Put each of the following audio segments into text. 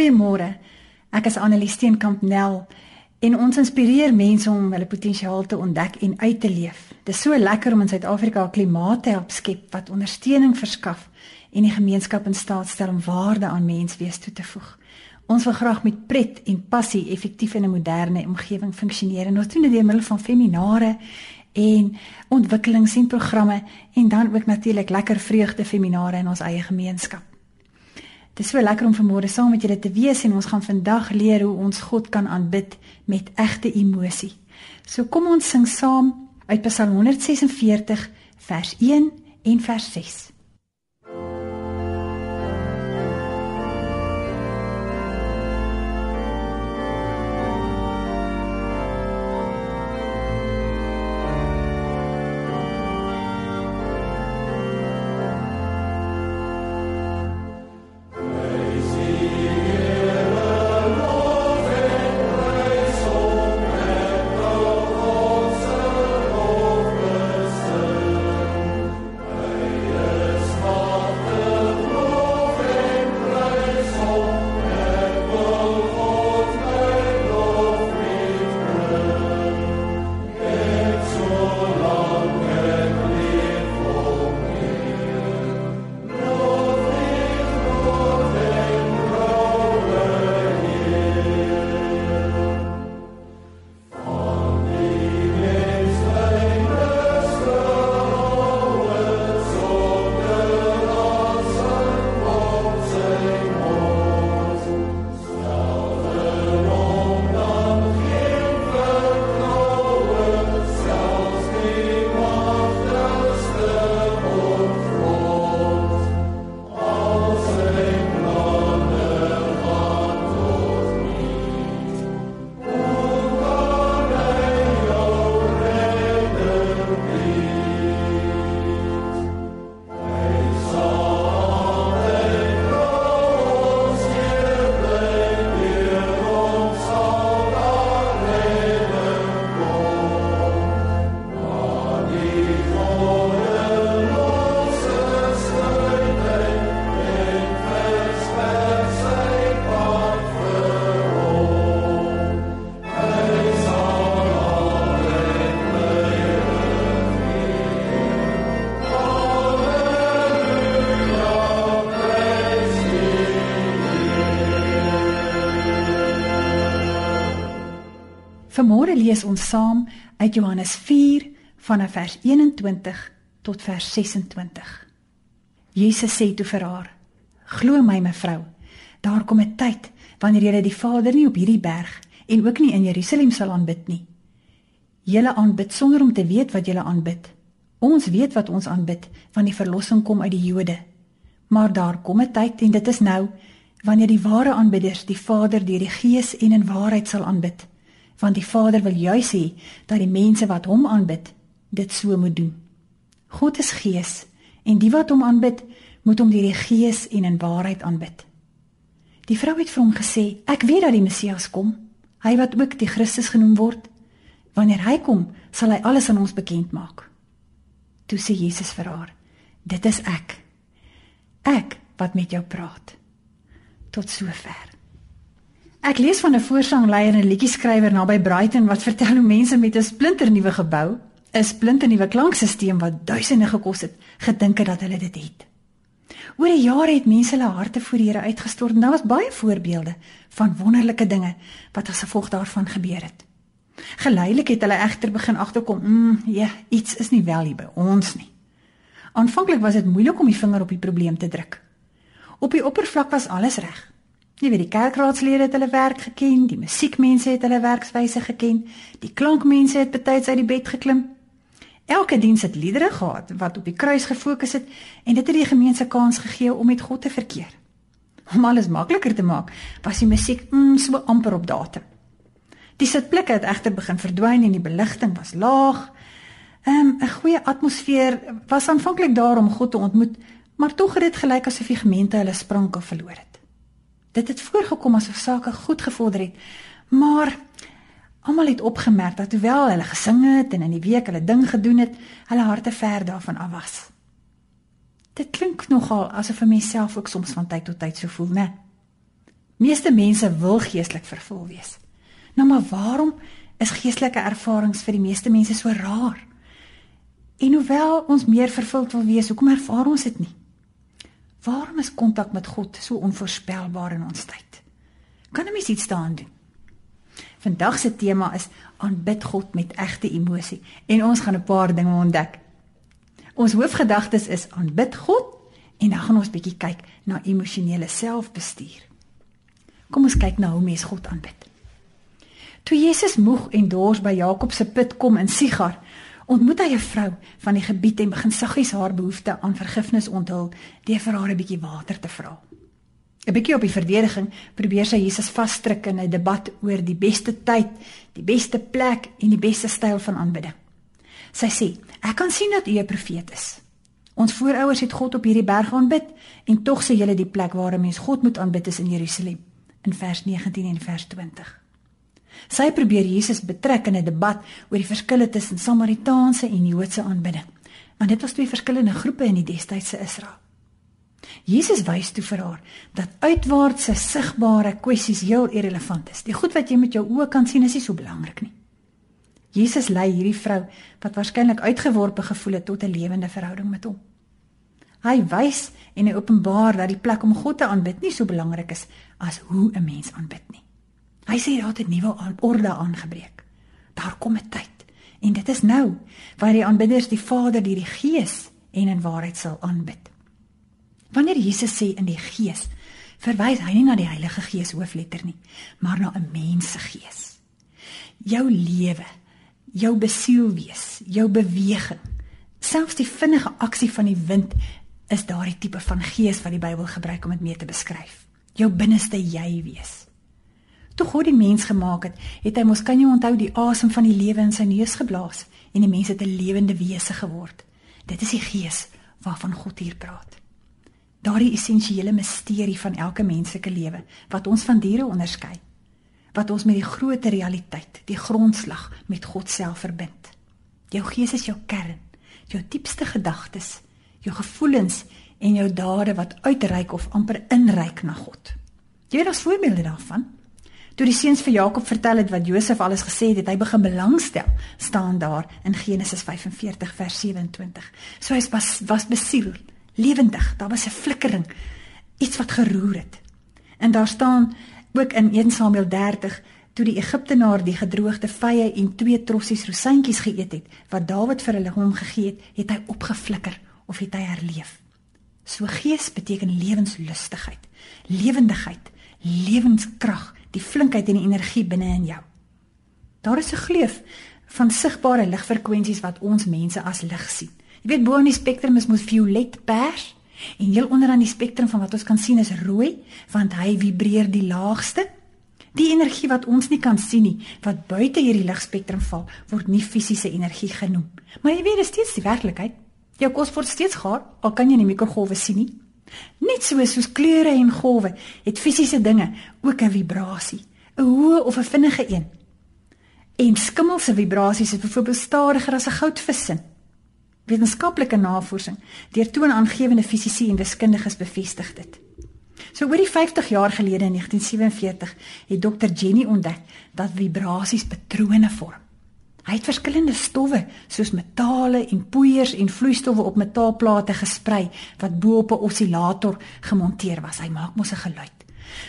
Goeiemôre. Ek is Annelie Steenkamp Nel en ons inspireer mense om hulle potensiaal te ontdek en uit te leef. Dit is so lekker om in Suid-Afrika 'n klimaat te help skep wat ondersteuning verskaf en die gemeenskap in staat stel om waarde aan menswees toe te voeg. Ons wil graag met pret en passie effektief in 'n moderne omgewing funksioneer en ons doen dit deur middel van seminare en ontwikkelings en programme en dan ook natuurlik lekker vreugde seminare in ons eie gemeenskap. Dit is so lekker om vanmôre saam met julle te wees en ons gaan vandag leer hoe ons God kan aanbid met egte emosie. So kom ons sing saam uit Psalm 146 vers 1 en vers 6. Vanmôre lees ons saam uit Johannes 4 vanaf vers 21 tot vers 26. Jesus sê toe vir haar: "Glo my, mevrou, daar kom 'n tyd wanneer julle die Vader nie op hierdie berg en ook nie in Jerusalem sal aanbid nie. Julle aanbid sonder om te weet wat julle aanbid. Ons weet wat ons aanbid, want die verlossing kom uit die Jode. Maar daar kom 'n tyd en dit is nou wanneer die ware aanbidders die Vader deur die Gees en in waarheid sal aanbid." Want die Vader wil juis hê dat die mense wat hom aanbid, dit so moet doen. God is gees en die wat hom aanbid, moet hom deur die gees en in waarheid aanbid. Die vrou het vir hom gesê: "Ek weet dat die Messias kom, hy wat ook die Christus genoem word. Wanneer hy kom, sal hy alles aan ons bekend maak." Toe sê Jesus vir haar: "Dit is ek. Ek wat met jou praat." Tot sover. Ek lees van 'n voorsangleier en liedjie-skrywer naby Brighton wat vertel hoe mense met 'n splinternuwe gebou, 'n splinternuwe klankstelsel wat duisende gekos het, gedink het dat hulle dit het. Oor die jare het mense hulle harte voor die Here uitgestort en daar was baie voorbeelde van wonderlike dinge wat as gevolg daarvan gebeur het. Geleidelik het hulle egter begin agterkom, mm, ja, iets is nie wel hier by ons nie. Aanvanklik was dit moeilik om die vinger op die probleem te druk. Op die oppervlak was alles reg. Jy weet die kerkraadslede het hulle werk geken, die musiekmense het hulle werkswyse geken, die klankmense het betyds uit die bed geklim. Elke diens het liedere gehad wat op die kruis gefokus het en dit het die gemeente kans gegee om met God te verkeer. Om alles makliker te maak, was die musiek mm, so amper op datum. Die sitplekke het egter begin verdwyn en die beligting was laag. Ehm, 'n um, goeie atmosfeer was aanvanklik daar om God te ontmoet, maar tog het dit gelyk asof die gemeente hulle spranke verloor het. Dit het voorgekom asof sake goed gevorder het, maar almal het opgemerk dat hoewel hulle gesing het en in die week hulle ding gedoen het, hulle harte ver daarvan af was. Dit klink nogal asof 'n mens self ook soms van tyd tot tyd so voel, né? Meeste mense wil geestelik vervul wees. Nou maar waarom is geestelike ervarings vir die meeste mense so raar? En hoewel ons meer vervuld wil wees, hoekom ervaar ons dit nie? Waarom is kontak met God so onvoorspelbaar in ons tyd? Kan 'n mens iets daaraan doen? Vandag se tema is aanbid God met egte emosie en ons gaan 'n paar dinge ontdek. Ons hoofgedagtes is aanbid God en dan gaan ons bietjie kyk na emosionele selfbestuur. Kom ons kyk na hoe mens God aanbid. Toe Jesus moeg en dors by Jakob se put kom in Sigar, ontmoet hy 'n vrou van die gebied en begin saggies haar behoefte aan vergifnis onthul deur vir haar 'n bietjie water te vra. 'n Bietjie op die verdediging probeer sy Jesus vasdruk in 'n debat oor die beste tyd, die beste plek en die beste styl van aanbidding. Sy sê: "Ek kan sien dat u 'n profeet is. Ons voorouers het God op hierdie berg aanbid en tog sê julle die plek waar 'n mens God moet aanbid is in Jerusalem." In vers 19 en vers 20. Sy probeer Jesus betrek in 'n debat oor die verskille tussen Samaritaanse en Joodse aanbidding, want dit was twee verskillende groepe in die destydse Israel. Jesus wys toe vir haar dat uitwaartse sigbare kwessies heel irrelevant is. Die goed wat jy met jou oë kan sien is nie so belangrik nie. Jesus lei hierdie vrou wat waarskynlik uitgeworpe gevoel het tot 'n lewende verhouding met hom. Hy wys en hy openbaar dat die plek om God te aanbid nie so belangrik is as hoe 'n mens aanbid nie. Hy sê daar het 'n nuwe orde aangebreek. Daar kom 'n tyd en dit is nou waar die aanbidders die Vader deur die Gees en in waarheid sal aanbid. Wanneer Jesus sê in die Gees, verwys hy nie na die Heilige Gees hoofletter nie, maar na 'n mens se gees. Jou lewe, jou besielwees, jou beweging, selfs die vinnige aksie van die wind is daardie tipe van gees wat die Bybel gebruik om dit mee te beskryf. Jou binneste jy wees. Toe God die mens gemaak het, het hy mos kan jy onthou die asem van die lewe in sy neus geblaas en die mens het 'n lewende wese geword. Dit is die gees waarvan God hier praat. Daardie essensiële misterie van elke menslike lewe wat ons van diere onderskei wat ons met die groot realiteit, die grondslag met God self verbind. Jou gees is jou kern, jou diepste gedagtes, jou gevoelens en jou dade wat uitreik of amper inreik na God. Jy het as voorbeelde daarvan. Toe die seuns vir Jakob vertel het wat Josef alles gesê het, het hy begin belangstel, staan daar in Genesis 45 vers 27. So hy was was besiel, lewendig, daar was 'n flikkering, iets wat geroer het. En daar staan Ook in 1 Samuel 30 toe die Egiptenaar die gedroogde vye en twee trossies rosientjies geëet het wat Dawid vir hulle hom gegee het, het hy opgeflikker of het hy herleef. So gees beteken lewenslustigheid, lewendigheid, lewenskrag, die flinkheid en die energie binne in jou. Daar is 'n gleuf van sigbare ligfrekwensies wat ons mense as lig sien. Jy weet bo in die spektrum is mos violet, pers, En heel onderaan die spektrum van wat ons kan sien is rooi, want hy vibreer die laagste. Die energie wat ons nie kan sien nie, wat buite hierdie ligspektrum val, word nie fisiese energie genoem. Maar jy weet, dit is steeds die werklikheid. Jou kos word steeds gaar, al kan jy nie mikrogolwe sien nie. Net so soos kleure en golwe, het fisiese dinge ook 'n vibrasie, 'n hoë of 'n vinnige een. En skimmel se vibrasies is byvoorbeeld stadiger as 'n goudvis se wetenskaplike navorsing deur toonaangewende fisici en wiskundiges bevestig dit. So oor die 50 jaar gelede in 1947 het Dr Jenny ontdek dat vibrasies patrone vorm. Hy het verskillende stowwe soos metale en poeiers en vloeistowwe op metaalplate gesprei wat bo op 'n osilator gemonteer was. Hy maak mos 'n geluid.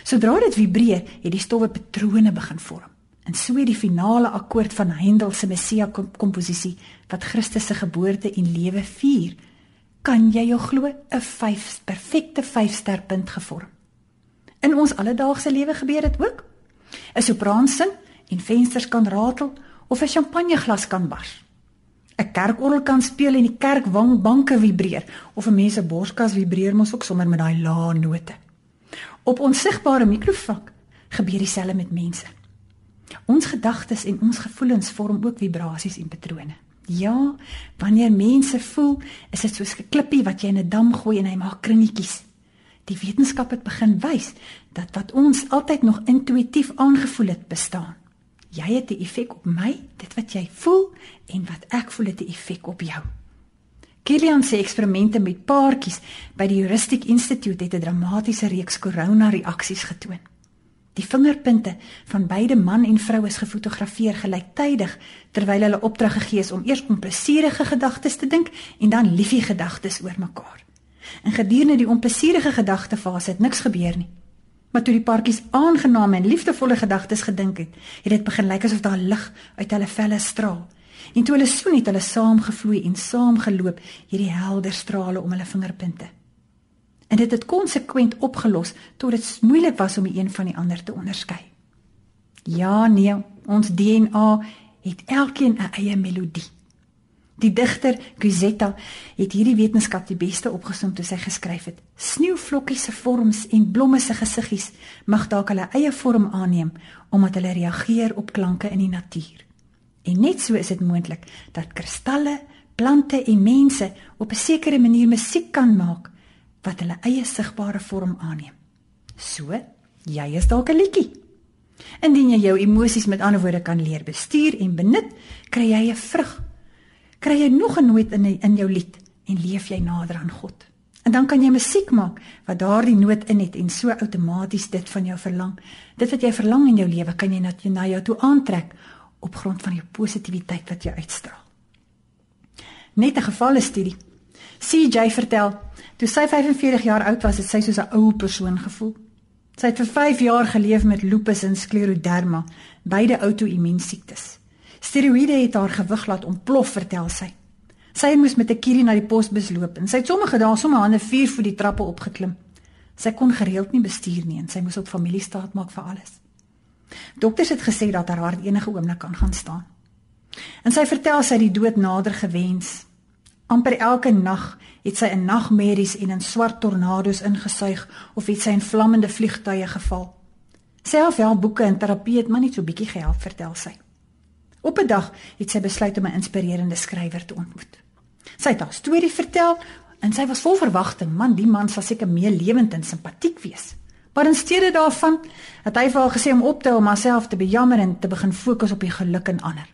Sodra dit vibreer, het die stowwe patrone begin vorm. En so die finale akkoord van Handel se Messia komposisie wat Christus se geboorte en lewe vier, kan jy jou glo 'n 5 perfekte 5-ster punt gevorm. In ons alledaagse lewe gebeur dit ook. 'n Sopraan sing en vensters kan ratel of 'n champagneglas kan bars. 'n Kerkorgel kan speel en die kerkbanke vibreer of 'n mens se borskas vibreer mos ook sommer met daai lae note. Op onsigbare mikrovlak gebeur dieselfde met mense. Ons gedagtes en ons gevoelens vorm ook vibrasies en patrone. Ja, wanneer mense voel, is dit soos 'n klippie wat jy in 'n dam gooi en hy maak kringetjies. Die wetenskap het begin wys dat wat ons altyd nog intuïtief aangevoel het, bestaan. Jy het 'n effek op my, dit wat jy voel en wat ek voel het 'n effek op jou. Kilian se eksperimente met paartjies by die Heuristic Institute het 'n dramatiese reeks korona reaksies getoon. Die vingerpunte van beide man en vrou is gefotografeer gelyktydig terwyl hulle opdrag gegee is om eers onplesierige gedagtes te dink en dan liefie gedagtes oor mekaar. En gedurende die onplesierige gedagtefase het niks gebeur nie. Maar toe die paartjies aangename en liefdevolle gedagtes gedink het, het dit begin lyk asof daar lig uit hulle velle straal. En toe hulle soen het hulle saam gevloei en saam geloop hierdie helder strale om hulle vingerpunte. En dit het konsekwent opgelos tot dit moeilik was om die een van die ander te onderskei. Ja, nee, ons DNA het elkeen 'n eie melodie. Die digter Guzetta het hierdie wetenskap die beste opgesom toe sy geskryf het: Sneeuvlokkies se vorms en blomme se gesiggies mag dalk hulle eie vorm aanneem omdat hulle reageer op klanke in die natuur. En net so is dit moontlik dat kristalle, plante en mense op 'n sekere manier musiek kan maak wat hulle eie sigbare vorm aanneem. So, jy is dalk 'n liedjie. Indien jy jou emosies met ander woorde kan leer bestuur en benut, kry jy 'n vrug kry jy nog 'n noot in in jou lied en leef jy nader aan God. En dan kan jy musiek maak wat daardie noot in het en so outomaties dit van jou verlang. Dit wat jy verlang in jou lewe kan jy na jou toe aantrek op grond van die positiwiteit wat jy uitstraal. Net 'n gevalle studie. CJ vertel, toe sy 45 jaar oud was, het sy soos 'n ou persoon gevoel. Sy het vir 5 jaar geleef met lupus en skleroderma, beide outo-immuunsiektes. Steroïde het haar gewig laat ontplof, vertel sy. Sy moes met 'n kierie na die posbus loop en sy het sommige dae sommer hande vier voet die trappe opgeklim. Sy kon gereeld nie bestuur nie en sy moes op familiestaat maak vir alles. Dokters het gesê dat haar hart enige oomblik kan gaan staan. En sy vertel sy die dood nader gewens. amper elke nag het sy in nagmerries en in swart tornado's ingesuig of het sy in vlammende vliegtuie geval. Self wel boeke en terapie het maar net so bietjie gehelp, vertel sy. Op 'n dag het sy besluit om 'n inspirerende skrywer te ontmoet. Sy het haar storie vertel en sy was vol verwagting, man, die man sal seker meer lewend en simpatiek wees. Maar in steede daarvan het hy vir haar gesê om op te hou om haarself te bejammer en te begin fokus op die geluk in ander.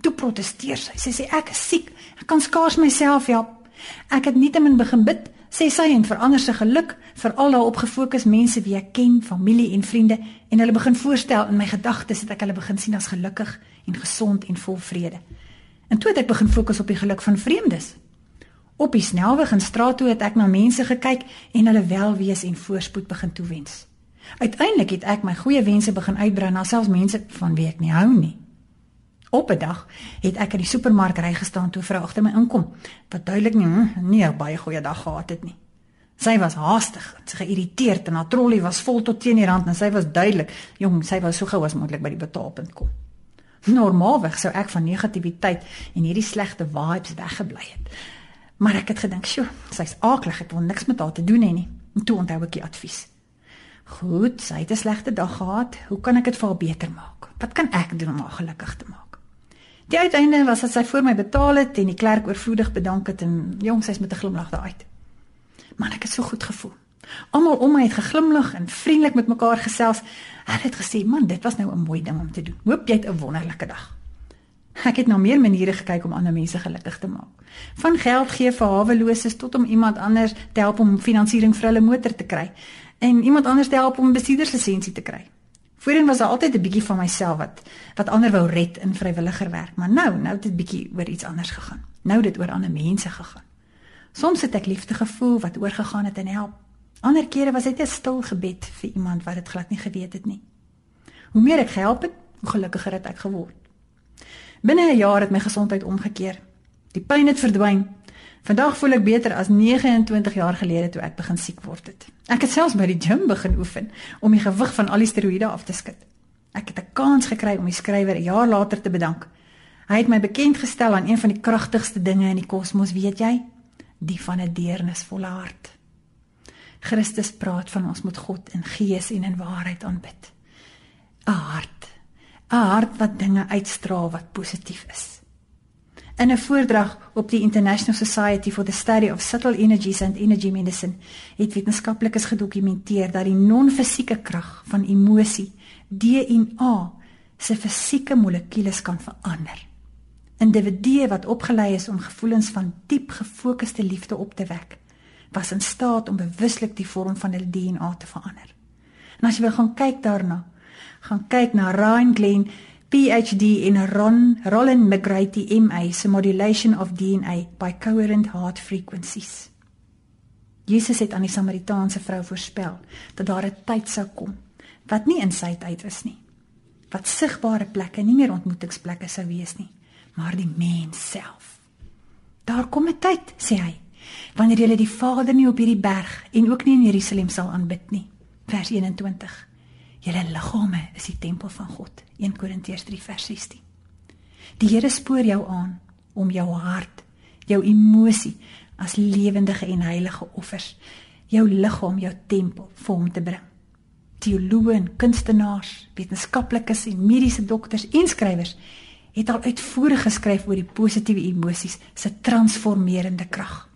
Toe protesteer sy. Sy sê ek is siek. Ek kan skaars myself help. Ek het nietemin begin bid, sê sy en verander sy geluk vir al haar opgefokus mense wie ek ken, familie en vriende en hulle begin voorstel in my gedagtes het ek hulle begin sien as gelukkig en gesond en vol vrede. En toe het ek begin fokus op die geluk van vreemdes. Op die snelweg en straat toe het ek na mense gekyk en hulle welwees en voorspoed begin toewens. Uiteindelik het ek my goeie wense begin uitbrei na selfs mense van wie ek nie hou nie. Op 'n dag het ek in die supermark ry gestaan toe vrou agter my inkom wat duidelik nie hm, nie 'n baie goeie dag gehad het nie. Sy was haastig, sy geïrriteerd en haar trolly was vol tot teen die rand en sy was duidelik, jong, sy wou so gou as moontlik by die betaalpunt kom. Normaalweg sou ek van negativiteit en hierdie slegte vibes weggebly het. Maar ek het gedink, "Sjoe, sy's aaklig, ek wil niks met haar te doen hê nie." En toe onthou ek die advies. Goed, sy het 'n slegte dag gehad. Hoe kan ek dit vir haar beter maak? Wat kan ek doen om haar gelukkig te maak? Die uiteinde was dat sy vir my betaal het en die klerk oorvloedig bedank het en jong, sy's met 'n glimlag daar uit. Maar ek het so goed gevoel. Almal om my het geglimlag en vriendelik met mekaar gesels. Hulle het gesê, "Man, dit was nou 'n mooi ding om te doen. Hoop jy het 'n wonderlike dag." Ek het na meer maniere gekyk om ander mense gelukkig te maak. Van geld gee vir haweloses tot om iemand anders te help om finansiering vir hulle motor te kry en iemand anders te help om 'n bestuurderslisensie te kry. Voorheen was daar altyd 'n bietjie van myself wat wat ander wou red in vrywilliger werk, maar nou, nou het dit bietjie oor iets anders gegaan. Nou dit oor ander mense gegaan. Soms het ek liefde gevoel wat oorgegaan het en help. Ander kere was dit 'n stil gebed vir iemand wat dit glad nie geweet het nie. Hoe meer ek gehelp het, hoe gelukkiger het ek geword. Binne 'n jaar het my gesondheid omgekeer. Die pyn het verdwyn. Vandag voel ek beter as 29 jaar gelede toe ek begin siek word het. Ek het selfs by die gim begin oefen om die gewig van al die steroïde af te skud. Ek het 'n kans gekry om die skrywer 'n jaar later te bedank. Hy het my bekend gestel aan een van die kragtigste dinge in die kosmos, weet jy? Die van 'n deernisvolle hart. Christus praat van ons moet God in gees en in waarheid aanbid. 'n Hart. 'n Hart wat dinge uitstraal wat positief is. In 'n voordrag op die International Society for the Study of Subtle Energies and Energy Medicine het wetenskaplikes gedokumenteer dat die non-fisieke krag van emosie, DNA, se fisieke molekules kan verander. Individue wat opgelei is om gevoelens van diep gefokusde liefde op te wek, was in staat om bewuslik die vorm van hulle DNA te verander. En as jy wil gaan kyk daarna, gaan kyk na Ryan Glen PhD in Ron Roland McGrady MA se modulation of DNA by coherent heart frequencies. Jesus het aan die Samaritaanse vrou voorspel dat daar 'n tyd sou kom wat nie in sy tyd is nie. Wat sigbare plekke nie meer ontmoetingsplekke sou wees nie, maar die mens self. Daar kom 'n tyd, sê hy, wanneer jy die Vader nie op hierdie berg en ook nie in Jerusalem sal aanbid nie. Vers 21. Julle liggame is die tempel van God. 1 Korintiërs 3 vers 16. Die Here spoor jou aan om jou hart, jou emosie as lewendige en heilige offers, jou liggaam, jou tempel vir hom te bring. Teoloë en kunstenaars, wetenskaplikes en mediese dokters en skrywers het al uitvoerig geskryf oor die positiewe emosies se transformerende krag.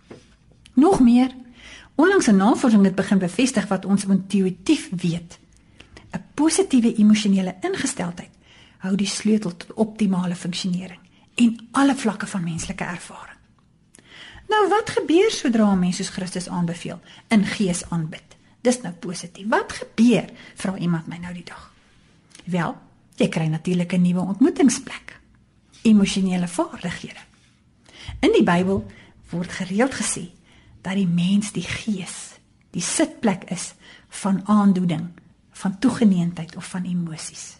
Nog meer, onlangs 'n navorsing het begin bevestig wat ons intuïtief weet. 'n Positiewe emosionele ingesteldheid hou die sleutel tot optimale funksionering en alle vlakke van menslike ervaring. Nou wat gebeur sodra 'n mens soos Christus aanbeveel in gees aanbid? Dis nou positief. Wat gebeur? Vra iemand my nou die dag. Wel, jy kry natuurlik 'n nuwe ontmoetingsplek. Emosionele vaardighede. In die Bybel word gereeld gesê dat die mens die gees, die sitplek is van aandoening, van toegeneentheid of van emosies.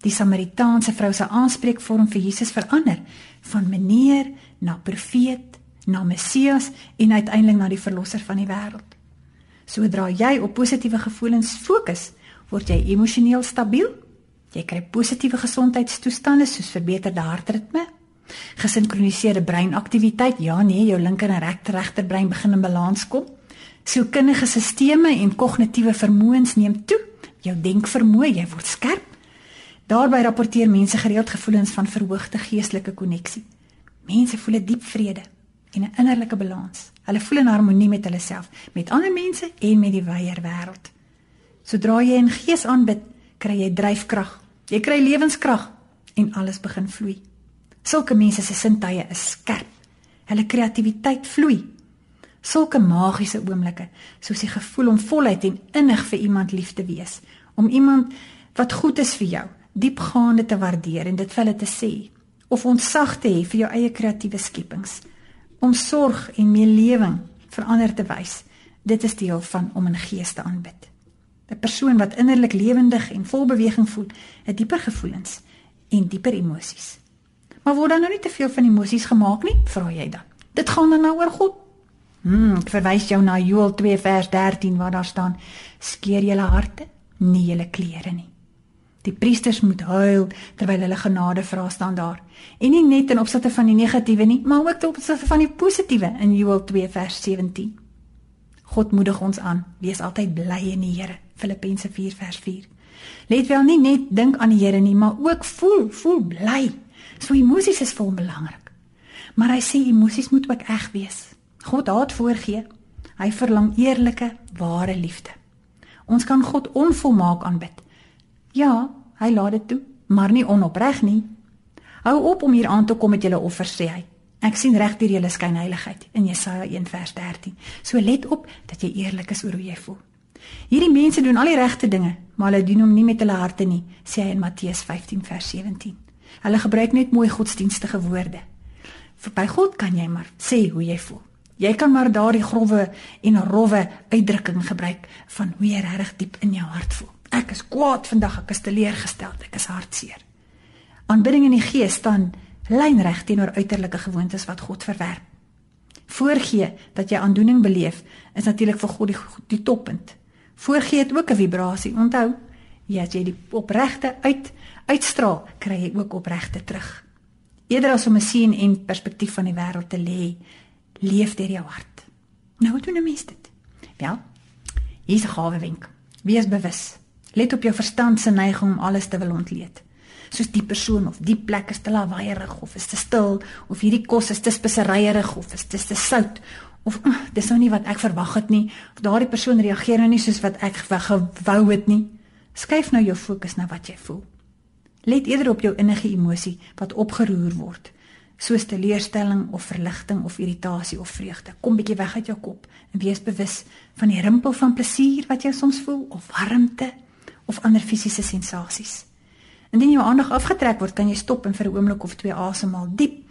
Die Samaritaanse vrou se aanspreekvorm vir Jesus verander van meneer na profeet na Messias en uiteindelik na die verlosser van die wêreld. Sodra jy op positiewe gevoelens fokus, word jy emosioneel stabiel. Jy kry positiewe gesondheidstoestande soos verbeterde hartritme, gesinkroniseerde breinaktiwiteit. Ja nee, jou linker en regter regterbrein begin in balans kom. Sielkundige stelsels en kognitiewe vermoëns neem toe. Jou denkvermoë, jy word skerp. Daarby rapporteer mense gereeld gevoelens van verhoogde geestelike koneksie. Mense voel 'n diep vrede, en 'n innerlike balans. Hulle voel in harmonie met hulle self, met ander mense en met die wyeer wêreld. Sodra jy in gees aanbid, kry jy dryfkrag. Jy kry lewenskrag en alles begin vloei. Sulke mense se sintuie is skerp. Hulle kreatiwiteit vloei. Sulke magiese oomblikke, soos die gevoel om voluit en innig vir iemand lief te wees, om iemand wat goed is vir jou, diepgaande te waardeer en dit vir hulle te sê, of ontsag te hê vir jou eie kreatiewe skepings om sorg en meelewing vir ander te wys. Dit is deel van om in gees te aanbid. 'n Persoon wat innerlik lewendig en vol beweging voel, het dieper gevoelens en dieper emosies. Maar word dan nou nie te veel van emosies gemaak nie, vra jy dan. Dit gaan dan nou oor God. Hm, ek verwys jou na Joël 2 vers 13 waar daar staan: "Skeer julle harte, nie julle klere nie." Die priesters moet huil terwyl hulle genade vra staan daar. En nie net in opsigte van die negatiewe nie, maar ook ten opsigte van die positiewe in Joël 2 vers 17. God moedig ons aan, wees altyd bly in die Here. Filippense 4 vers 4. Let wel nie net dink aan die Here nie, maar ook voel, voel bly. So emosies is vol belangrik. Maar hy sê emosies moet ook eg wees. God haat voorgee. Hy verlang eerlike, ware liefde. Ons kan God onvolmaak aanbid. Ja, hy laat dit toe, maar nie onopreg nie. Hou op om hier aan te kom met julle offers sê hy. Ek sien reg deur julle skynheiligheid in Jesaja 1 vers 13. So let op dat jy eerlik is oor hoe jy voel. Hierdie mense doen al die regte dinge, maar hulle doen hom nie met hulle harte nie, sê hy in Matteus 15 vers 17. Hulle gebruik net mooi godsdienstige woorde. Vir by God kan jy maar sê hoe jy voel. Jy kan maar daardie grouwe en rowwe uitdrukking gebruik van hoe jy reg diep in jou hart voel. Ek is kwaad vandag, ek is teleurgesteld, ek is hartseer. Aanbidding in die gees staan lynreg teenoor uiterlike gewoontes wat God verwerp. Voorgee dat jy aandoening beleef is natuurlik vir God die, die toppunt. Voorgee het ook 'n vibrasie. Onthou, jy as jy die opregte uit uitstraal, kry jy ook opregte terug. Eerder as om 'n sien en perspektief van die wêreld te lê, leef deur jou hart. Nou hoe doen 'n mens dit? Wel, hier's 'n gawe wenk. Wees bewus. Let op jou verstand se neiging om alles te wil ontleed. Soos die persoon of die plek is te lawaaiig of is te stil of hierdie kos is te speseryerig of is te sout of uh, dis nou nie wat ek verwag het nie of daardie persoon reageer nou nie soos wat ek gewou het nie. Skuif nou jou fokus na wat jy voel. Let eerder op jou innige emosie wat opgeroer word soos teleurstelling of verligting of irritasie of vreugde. Kom bietjie weg uit jou kop en wees bewus van die rimpel van plesier wat jy soms voel of warmte of ander fisiese sensasies. Indien jou aandag afgetrek word, kan jy stop en vir 'n oomblik of twee asemhaal diep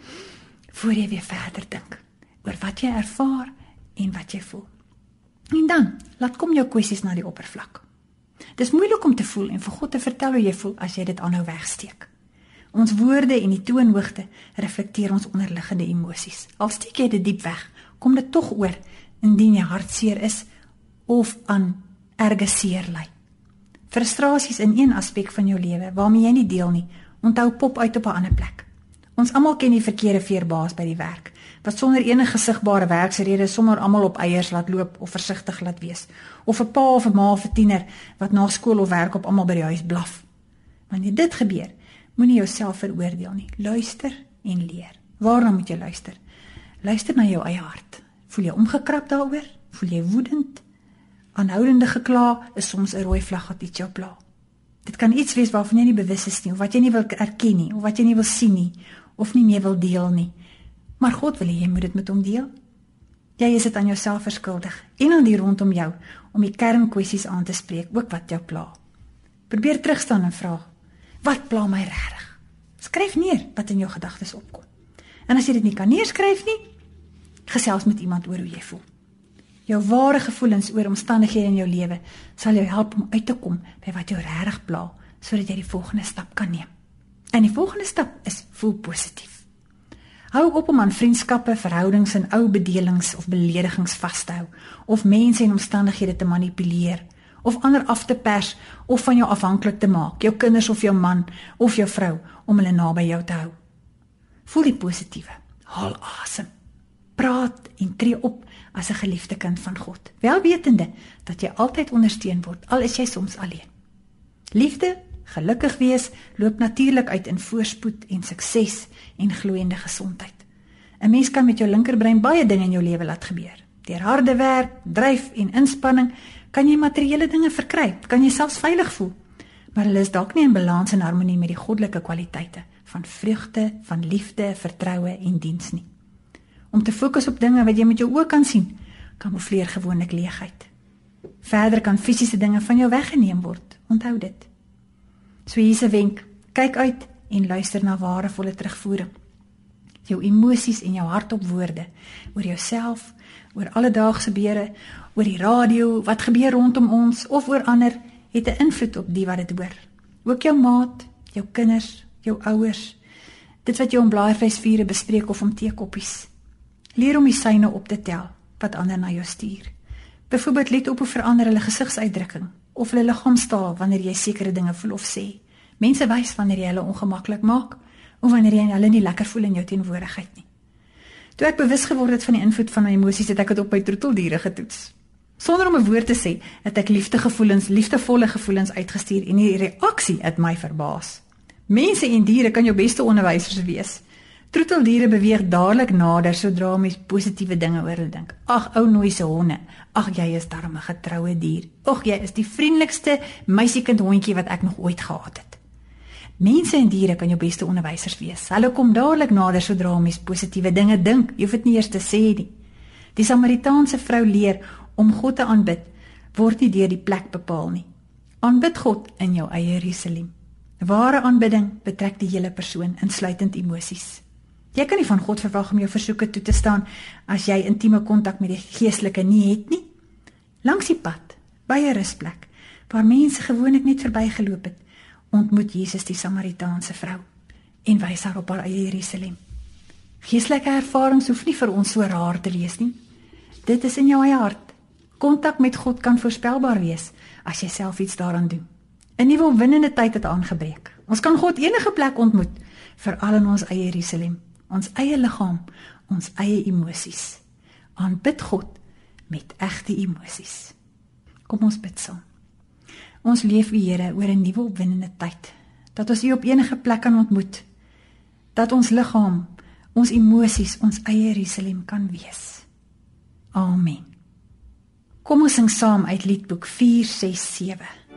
voor jy weer verder dink oor wat jy ervaar en wat jy voel. En dan, laat kom jou kwessies na die oppervlak. Dis moeilik om te voel en vir God te vertel hoe jy voel as jy dit aanhou wegsteek. Ons woorde en die toonhoogte reflekteer ons onderliggende emosies. Al steek jy dit diep weg, kom dit tog oor indien jy hartseer is of aan erge seer ly. Frustrasies in een aspek van jou lewe waarmee jy nie deel nie, onthou pop uit op 'n ander plek. Ons almal ken die verkeerde veerbaas by die werk wat sonder enige sigbare werksrede sommer almal op eiers laat loop of versigtig laat wees of 'n pa of 'n ma of 'n tiener wat na skool of werk op almal by die huis blaf. Wanneer dit gebeur, moenie jouself veroordeel nie. Luister en leer. Waarna moet jy luister? Luister na jou eie hart. Voel jy omgekrap daaroor? Voel jy woedend? Aanhoudende gekla is soms 'n rooi vlag wat iets jou pla. Dit kan iets wees waarvan jy nie bewus is nie of wat jy nie wil erken nie of wat jy nie wil sien nie of nie meer wil deel nie. Maar God wil hê jy moet dit met hom deel. Jy is dit aan jouself verskuldig en aan die rondom jou om die kernkwessies aan te spreek, ook wat jou pla. Probeer terugstaan en vra: Wat pla my regtig? Skryf neer wat in jou gedagtes opkom. En as jy dit nie kan neerskryf nie, gesels met iemand oor hoe jy voel. Jou ware gevoelens oor omstandighede in jou lewe sal jou help om uit te kom by wat jou regtig pla, sodat jy die volgende stap kan neem. En die volgende stap is voel positief. Hou op om aan vriendskappe, verhoudings en ou bedelings of beledigings vas te hou of mense en omstandighede te manipuleer of ander af te pers of van jou afhanklik te maak, jou kinders of jou man of jou vrou om hulle naby jou te hou. Voel die positiewe. Haal asem. Praat en tree op as 'n geliefde kind van God, wel wetende dat jy altyd ondersteun word al is jy soms alleen. Liefde Gelukkig wees loop natuurlik uit in voorspoed en sukses en gloeiende gesondheid. 'n Mens kan met jou linkerbrein baie dinge in jou lewe laat gebeur. Deur harde werk, dryf en inspanning kan jy materiële dinge verkry, kan jy selfs veilig voel. Maar hulle is dalk nie in balans en harmonie met die goddelike kwaliteite van vreugde, van liefde, vertroue en diens nie. Om te fokus op dinge wat jy met jou oë kan sien, kamoufleer gewoonlik leegheid. Verder kan fisiese dinge van jou weggeneem word. Onthou dit. So hier's 'n wenk. Kyk uit en luister na warevolle terugvoering. Jou emosies en jou hart op woorde oor jouself, oor alledaagse beere, oor die radio, wat gebeur rondom ons of oor ander, het 'n invloed op die wat dit hoor. Ook jou maat, jou kinders, jou ouers. Dit wat jy om blaaierfeesviere bespreek of om teekoppies. Leer om die syne op te tel wat ander na jou stuur. Byvoorbeeld let op hoe verander hulle gesigsuitdrukking of hulle liggaamstaal wanneer jy sekere dinge voel of sê. Mense wys wanneer jy hulle ongemaklik maak of wanneer jy hulle nie lekker voel in jou teenwoordigheid nie. Toe ek bewus geword het van die invloed van my emosies, het ek dit op my troeteldiere getoets. Sonder om 'n woord te sê, het ek liefdegevoelens, liefdevolle gevoelens uitgestuur en die reaksie het my verbaas. Mense en diere kan jou beste onderwysers wees. Troeteldiere beweeg dadelik nader sodra mens positiewe dinge oor hulle dink. Ag, ou nooise honde. Ag, jy is darm 'n getroue dier. Ag, jy is die vriendelikste meisiekind hondjie wat ek nog ooit gehad het. Mense en diere kan jou beste onderwysers wees. Hulle kom dadelik nader sodra mens positiewe dinge dink. Jy hoef dit nie eers te sê nie. Die Samaritaanse vrou leer om God te aanbid word nie deur die plek bepaal nie. Aanbid God in jou eie Jerusalem. Ware aanbidding betrek die hele persoon, insluitend emosies. Jy kan nie van God verwag om jou versoeke toe te staan as jy intieme kontak met die geestelike nie het nie. Langs die pad, by 'n rusplek waar mense gewoonlik net verbygeloop het, ontmoet Jesus die Samaritaanse vrou en wys haar op haar eie Jerusalem. Geestelike ervarings hoef nie vir ons so raar te wees nie. Dit is in jou eie hart. Kontak met God kan voorspelbaar wees as jy self iets daaraan doen. 'n Nuwe opwindende tyd het aangebreek. Ons kan God enige plek ontmoet, veral in ons eie Jerusalem ons eie liggaam, ons eie emosies. Aanbid God met egte emosies. Kom ons bid saam. Ons leef U Here oor 'n nuwe opwindende tyd. Dat ons U op enige plek kan ontmoet. Dat ons liggaam, ons emosies, ons eie Jerusalem kan wees. Amen. Kom ons sing saam uit Liedboek 467.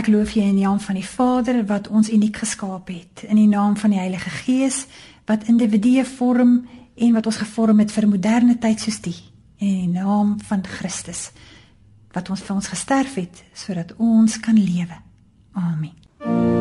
Ek loof U in die naam van die Vader wat ons uniek geskaap het, in die naam van die Heilige Gees wat individue vorm en wat ons gevorm het vir moderne tyd soos die, en in die naam van Christus wat ons vir ons gesterf het sodat ons kan lewe. Amen.